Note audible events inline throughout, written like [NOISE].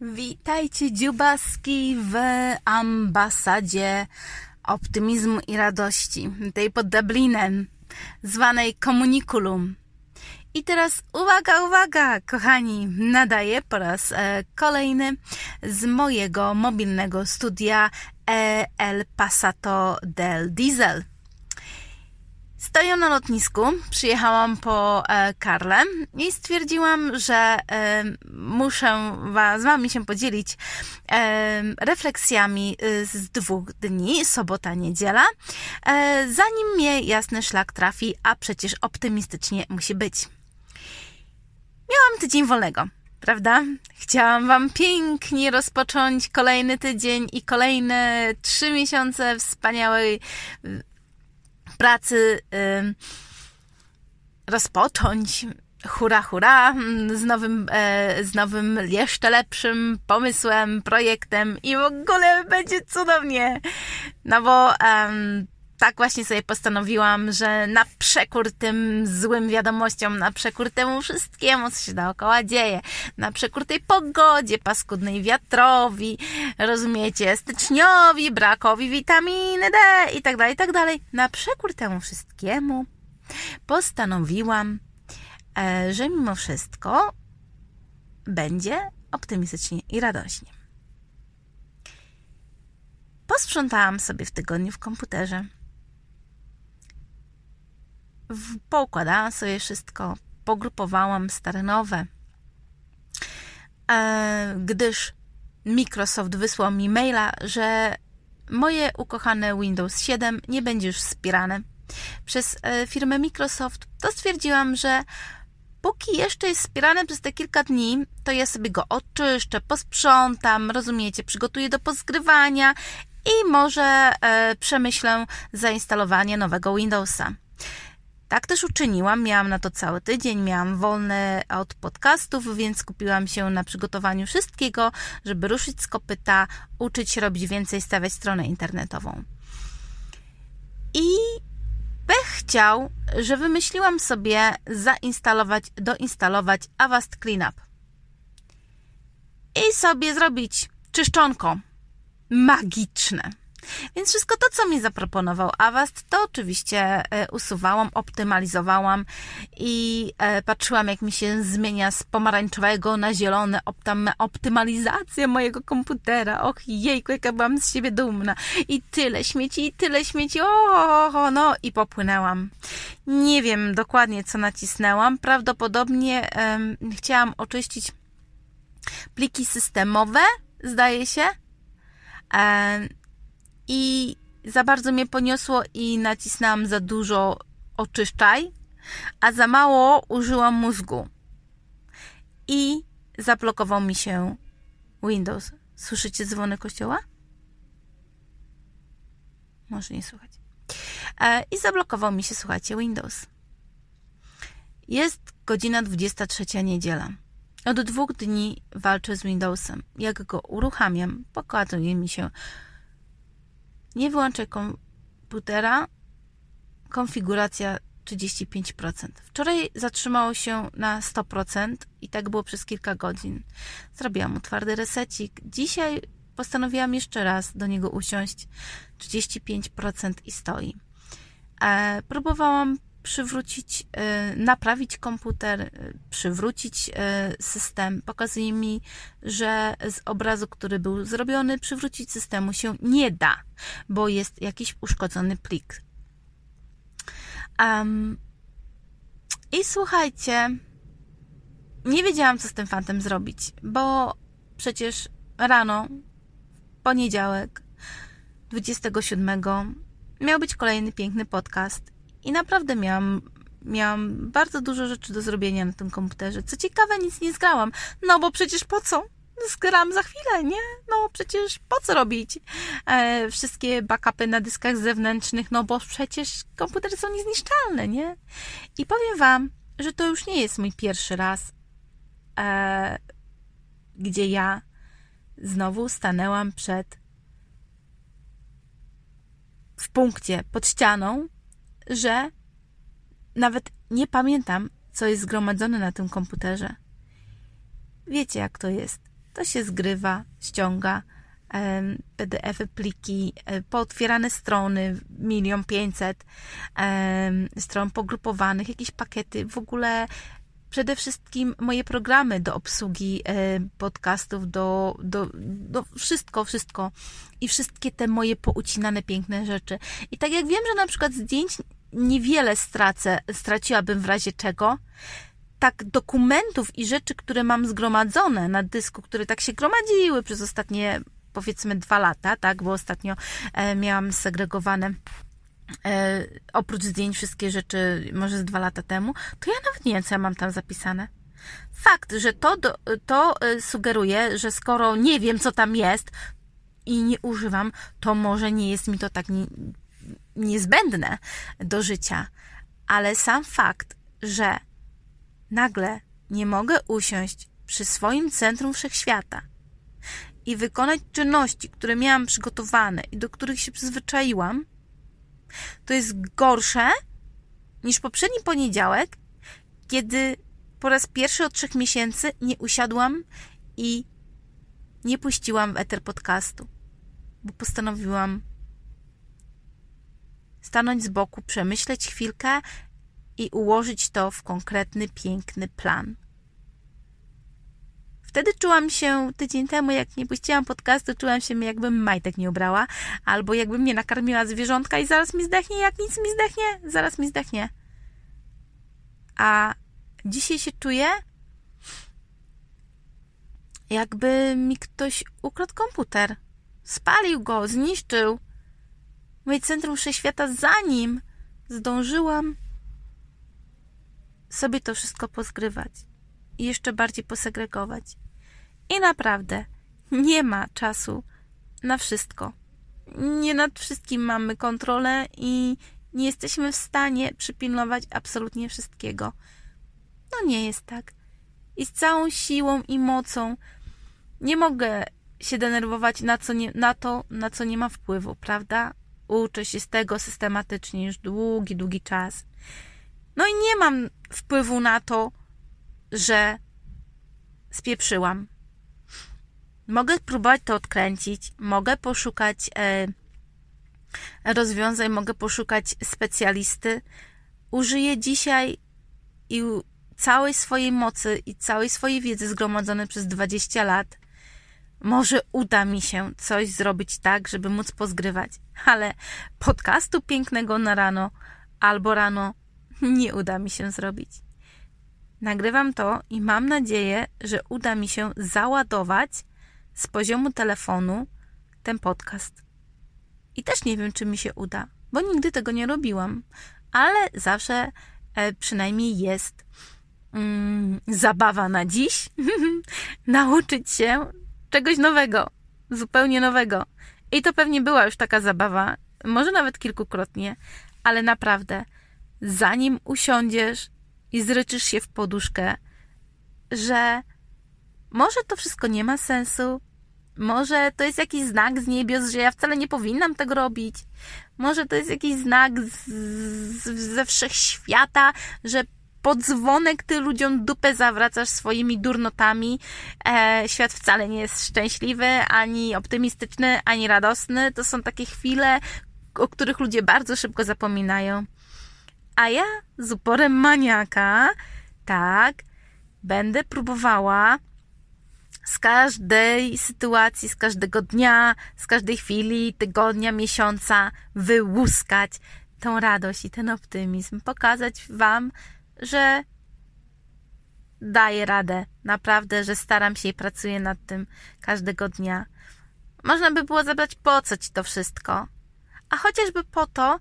Witajcie dziubaski w ambasadzie optymizmu i radości, tej pod Dublinem, zwanej Komunikulum. I teraz uwaga, uwaga, kochani, nadaję po raz e, kolejny z mojego mobilnego studia El Passato del Diesel. Stoję na lotnisku, przyjechałam po e, Karle i stwierdziłam, że e, muszę z Wami się podzielić e, refleksjami e, z dwóch dni, sobota, niedziela, zanim mnie jasny szlak trafi, a przecież optymistycznie musi być. Miałam tydzień wolnego, prawda? Chciałam Wam pięknie rozpocząć kolejny tydzień i kolejne trzy miesiące wspaniałej pracy rozpocząć. Hura, hura, z nowym, e, z nowym, jeszcze lepszym pomysłem, projektem i w ogóle będzie cudownie. No bo tak właśnie sobie postanowiłam, że na przekór tym złym wiadomościom, na przekór temu wszystkiemu, co się dookoła dzieje, na przekór tej pogodzie paskudnej, wiatrowi, rozumiecie, styczniowi, brakowi witaminy D i tak dalej, i tak dalej, na przekór temu wszystkiemu postanowiłam, e, że mimo wszystko będzie optymistycznie i radośnie. Posprzątałam sobie w tygodniu w komputerze poukładałam sobie wszystko, pogrupowałam stare nowe, e, gdyż Microsoft wysłał mi maila, że moje ukochane Windows 7 nie będzie już wspierane przez e, firmę Microsoft, to stwierdziłam, że póki jeszcze jest wspierane przez te kilka dni, to ja sobie go oczyszczę, posprzątam, rozumiecie, przygotuję do pozgrywania i może e, przemyślę zainstalowanie nowego Windowsa. Tak też uczyniłam. Miałam na to cały tydzień, miałam wolne od podcastów, więc skupiłam się na przygotowaniu wszystkiego, żeby ruszyć z kopyta, uczyć się robić więcej, stawiać stronę internetową. I pech chciał, że wymyśliłam sobie zainstalować, doinstalować Avast Cleanup. I sobie zrobić czyszczonko magiczne. Więc wszystko to, co mi zaproponował Avast, to oczywiście e, usuwałam, optymalizowałam i e, patrzyłam, jak mi się zmienia z pomarańczowego na zielone optymalizacja mojego komputera. Och, jejku, jaka byłam z siebie dumna. I tyle śmieci, i tyle śmieci. O, no i popłynęłam. Nie wiem dokładnie, co nacisnęłam. Prawdopodobnie um, chciałam oczyścić pliki systemowe, zdaje się. Um, i za bardzo mnie poniosło i nacisnęłam za dużo oczyszczaj, a za mało użyłam mózgu. I zablokował mi się Windows. Słyszycie dzwony kościoła? Może nie słuchać. E, I zablokował mi się, słuchajcie, Windows. Jest godzina 23 niedziela. Od dwóch dni walczę z Windowsem. Jak go uruchamiam, pokazuje mi się nie wyłączaj komputera. Konfiguracja 35%. Wczoraj zatrzymało się na 100% i tak było przez kilka godzin. Zrobiłam mu twardy resecik. Dzisiaj postanowiłam jeszcze raz do niego usiąść. 35% i stoi. E, próbowałam przywrócić, e, naprawić komputer, e, przywrócić e, system. Pokazuje mi, że z obrazu, który był zrobiony, przywrócić systemu się nie da, bo jest jakiś uszkodzony plik. Um, I słuchajcie, nie wiedziałam, co z tym fantem zrobić, bo przecież rano, poniedziałek, 27, miał być kolejny piękny podcast i naprawdę miałam, miałam bardzo dużo rzeczy do zrobienia na tym komputerze. Co ciekawe, nic nie zgrałam. No bo przecież po co? Zgram za chwilę, nie? No przecież po co robić e, wszystkie backupy na dyskach zewnętrznych? No bo przecież komputery są niezniszczalne, nie? I powiem Wam, że to już nie jest mój pierwszy raz, e, gdzie ja znowu stanęłam przed w punkcie pod ścianą że nawet nie pamiętam, co jest zgromadzone na tym komputerze. Wiecie, jak to jest. to się zgrywa, ściąga PDF-y, pliki, e, pootwierane strony, milion pięćset stron pogrupowanych, jakieś pakiety, w ogóle przede wszystkim moje programy do obsługi e, podcastów, do, do, do wszystko, wszystko i wszystkie te moje poucinane piękne rzeczy. I tak jak wiem, że na przykład zdjęć niewiele stracę, straciłabym w razie czego, tak dokumentów i rzeczy, które mam zgromadzone na dysku, które tak się gromadziły przez ostatnie powiedzmy dwa lata, tak, bo ostatnio e, miałam segregowane e, oprócz zdjęć wszystkie rzeczy może z dwa lata temu, to ja nawet nie wiem, co ja mam tam zapisane. Fakt, że to, to e, sugeruje, że skoro nie wiem, co tam jest i nie używam, to może nie jest mi to tak niezbędne do życia. Ale sam fakt, że nagle nie mogę usiąść przy swoim centrum wszechświata i wykonać czynności, które miałam przygotowane i do których się przyzwyczaiłam, to jest gorsze niż poprzedni poniedziałek, kiedy po raz pierwszy od trzech miesięcy nie usiadłam i nie puściłam w eter podcastu, bo postanowiłam stanąć z boku, przemyśleć chwilkę i ułożyć to w konkretny, piękny plan. Wtedy czułam się tydzień temu, jak nie puściłam podcastu, czułam się jakbym majtek nie ubrała, albo jakbym mnie nakarmiła zwierzątka i zaraz mi zdechnie, jak nic mi zdechnie, zaraz mi zdechnie. A dzisiaj się czuję, jakby mi ktoś ukradł komputer. Spalił go, zniszczył. Moje centrum wszechświata zanim zdążyłam sobie to wszystko pozgrywać i jeszcze bardziej posegregować. I naprawdę nie ma czasu na wszystko. Nie nad wszystkim mamy kontrolę i nie jesteśmy w stanie przypilnować absolutnie wszystkiego. No nie jest tak. I z całą siłą i mocą nie mogę się denerwować na, co nie, na to, na co nie ma wpływu, prawda? Uczę się z tego systematycznie już długi, długi czas. No i nie mam wpływu na to, że spieprzyłam. Mogę próbować to odkręcić, mogę poszukać e, rozwiązań, mogę poszukać specjalisty. Użyję dzisiaj i całej swojej mocy i całej swojej wiedzy zgromadzonej przez 20 lat. Może uda mi się coś zrobić tak, żeby móc pozgrywać, ale podcastu pięknego na rano albo rano nie uda mi się zrobić. Nagrywam to i mam nadzieję, że uda mi się załadować z poziomu telefonu ten podcast. I też nie wiem, czy mi się uda, bo nigdy tego nie robiłam, ale zawsze e, przynajmniej jest mm, zabawa na dziś [LAUGHS] nauczyć się czegoś nowego, zupełnie nowego. I to pewnie była już taka zabawa, może nawet kilkukrotnie, ale naprawdę, zanim usiądziesz i zryczysz się w poduszkę, że może to wszystko nie ma sensu, może to jest jakiś znak z niebios, że ja wcale nie powinnam tego robić. Może to jest jakiś znak z, z, ze wszechświata, że podzwonek ty ludziom dupę zawracasz swoimi durnotami. E, świat wcale nie jest szczęśliwy, ani optymistyczny, ani radosny. To są takie chwile, o których ludzie bardzo szybko zapominają. A ja z uporem maniaka, tak, będę próbowała z każdej sytuacji, z każdego dnia, z każdej chwili, tygodnia, miesiąca wyłuskać tą radość i ten optymizm, pokazać Wam, że daję radę, naprawdę, że staram się i pracuję nad tym każdego dnia. Można by było zabrać po co ci to wszystko, a chociażby po to,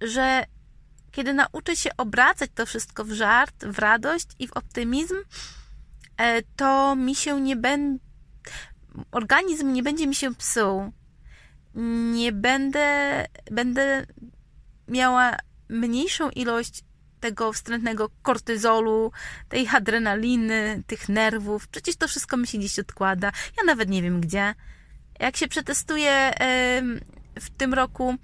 że kiedy nauczę się obracać to wszystko w żart, w radość i w optymizm, e, to mi się nie będzie, organizm nie będzie mi się psuł. Nie będę, będę miała mniejszą ilość tego wstrętnego kortyzolu, tej adrenaliny, tych nerwów. Przecież to wszystko mi się gdzieś odkłada. Ja nawet nie wiem gdzie. Jak się przetestuję w tym roku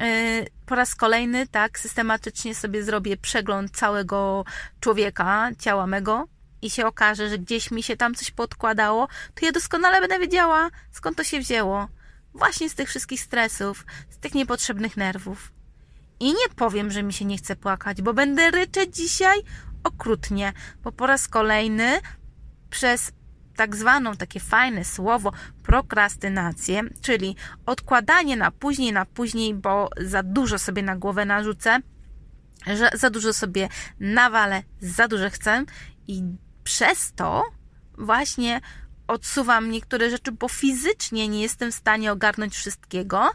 E, po raz kolejny, tak, systematycznie sobie zrobię przegląd całego człowieka, ciała mego, i się okaże, że gdzieś mi się tam coś podkładało, to ja doskonale będę wiedziała, skąd to się wzięło. Właśnie z tych wszystkich stresów, z tych niepotrzebnych nerwów. I nie powiem, że mi się nie chce płakać, bo będę ryczeć dzisiaj okrutnie, bo po raz kolejny przez tak zwaną takie fajne słowo prokrastynację, czyli odkładanie na później, na później, bo za dużo sobie na głowę narzucę, że za dużo sobie nawalę, za dużo chcę i przez to właśnie odsuwam niektóre rzeczy, bo fizycznie nie jestem w stanie ogarnąć wszystkiego.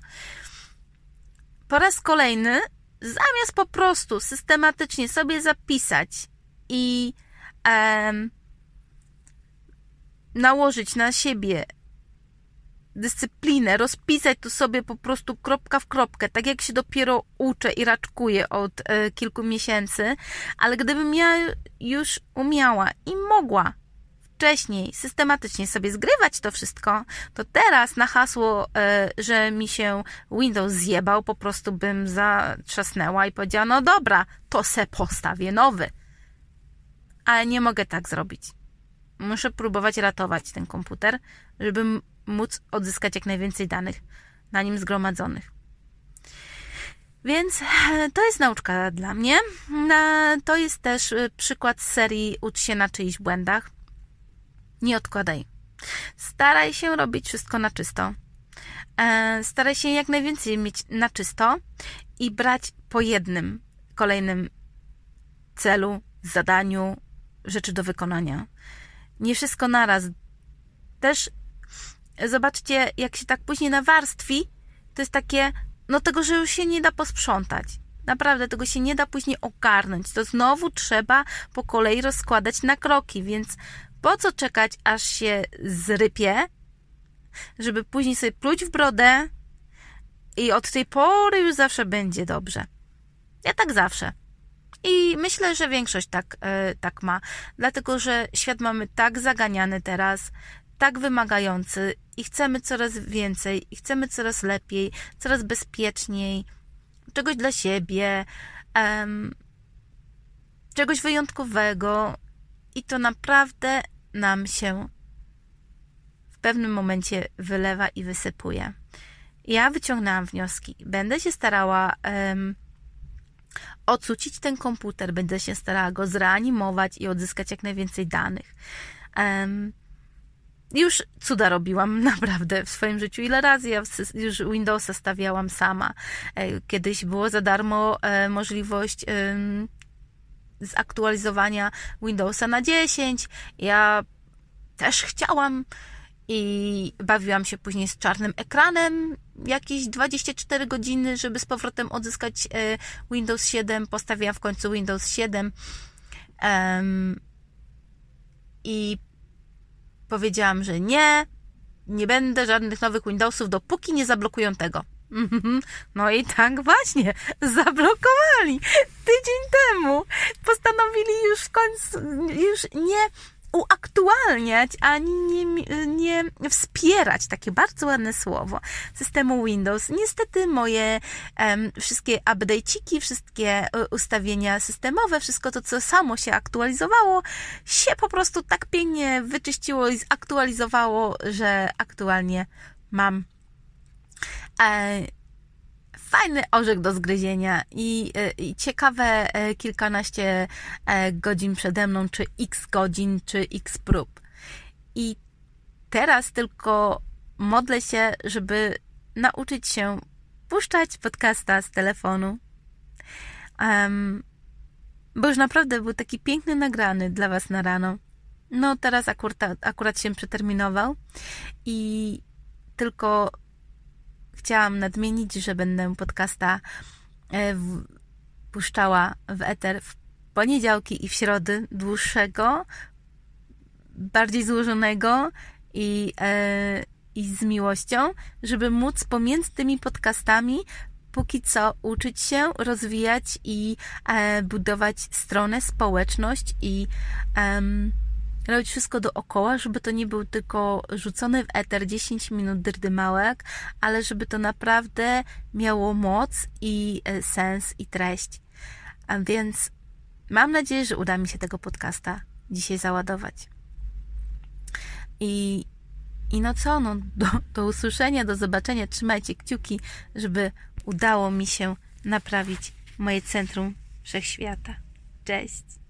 Po raz kolejny, zamiast po prostu systematycznie sobie zapisać i um, nałożyć na siebie dyscyplinę, rozpisać to sobie po prostu kropka w kropkę, tak jak się dopiero uczę i raczkuję od e, kilku miesięcy, ale gdybym ja już umiała i mogła wcześniej systematycznie sobie zgrywać to wszystko, to teraz na hasło, e, że mi się Windows zjebał, po prostu bym zatrzasnęła i powiedziała, no dobra, to se postawię nowy. Ale nie mogę tak zrobić. Muszę próbować ratować ten komputer, żeby móc odzyskać jak najwięcej danych na nim zgromadzonych. Więc e, to jest nauczka dla mnie. To jest też e, przykład serii Ucz się na czyichś błędach. Nie odkładaj. Staraj się robić wszystko na czysto. E, staraj się jak najwięcej mieć na czysto i brać po jednym kolejnym celu, zadaniu, rzeczy do wykonania. Nie wszystko naraz. Też zobaczcie, jak się tak później nawarstwi, to jest takie, no tego, że już się nie da posprzątać. Naprawdę tego się nie da później ogarnąć. To znowu trzeba po kolei rozkładać na kroki, więc po co czekać, aż się zrypie, żeby później sobie pluć w brodę i od tej pory już zawsze będzie dobrze. Ja tak zawsze. I myślę, że większość tak, yy, tak ma, dlatego że świat mamy tak zaganiany teraz, tak wymagający i chcemy coraz więcej, i chcemy coraz lepiej, coraz bezpieczniej, czegoś dla siebie, czegoś wyjątkowego, i to naprawdę nam się w pewnym momencie wylewa i wysypuje. Ja wyciągnęłam wnioski. Będę się starała um, ocucić ten komputer, będę się starała go zreanimować i odzyskać jak najwięcej danych. Um, już cuda robiłam [LAUGHS] naprawdę w swoim życiu. Ile razy ja już Windowsa stawiałam sama. E, kiedyś było za darmo e, możliwość zaktualizowania Windowsa na 10. Ja też chciałam i bawiłam się później z czarnym ekranem jakieś 24 godziny, żeby z powrotem odzyskać e, Windows 7. Postawiłam w końcu Windows 7 um, i powiedziałam, że nie, nie będę żadnych nowych Windowsów, dopóki nie zablokują tego. No i tak właśnie, zablokowali tydzień temu. Postanowili już w końcu, już nie uaktualniać, ani nie, nie wspierać, takie bardzo ładne słowo, systemu Windows. Niestety moje um, wszystkie update'iki, wszystkie e, ustawienia systemowe, wszystko to, co samo się aktualizowało, się po prostu tak pięknie wyczyściło i zaktualizowało, że aktualnie mam fajny orzech do zgryzienia i, e, i ciekawe e, kilkanaście e, godzin przede mną, czy x godzin, czy x prób. I teraz tylko modlę się, żeby nauczyć się puszczać podcasta z telefonu. Um, bo już naprawdę był taki piękny nagrany dla Was na rano. No teraz akurat, akurat się przeterminował i tylko chciałam nadmienić, że będę podcasta e, w, puszczała w eter w poniedziałki i w środy dłuższego, bardziej złożonego i, e, i z miłością, żeby móc pomiędzy tymi podcastami póki co uczyć się, rozwijać i e, budować stronę, społeczność i robić wszystko dookoła, żeby to nie był tylko rzucony w eter 10 minut drdymałek, ale żeby to naprawdę miało moc i e, sens i treść. A więc mam nadzieję, że uda mi się tego podcasta dzisiaj załadować. I, i no co, no, do, do usłyszenia, do zobaczenia. Trzymajcie kciuki, żeby udało mi się naprawić moje centrum wszechświata. Cześć!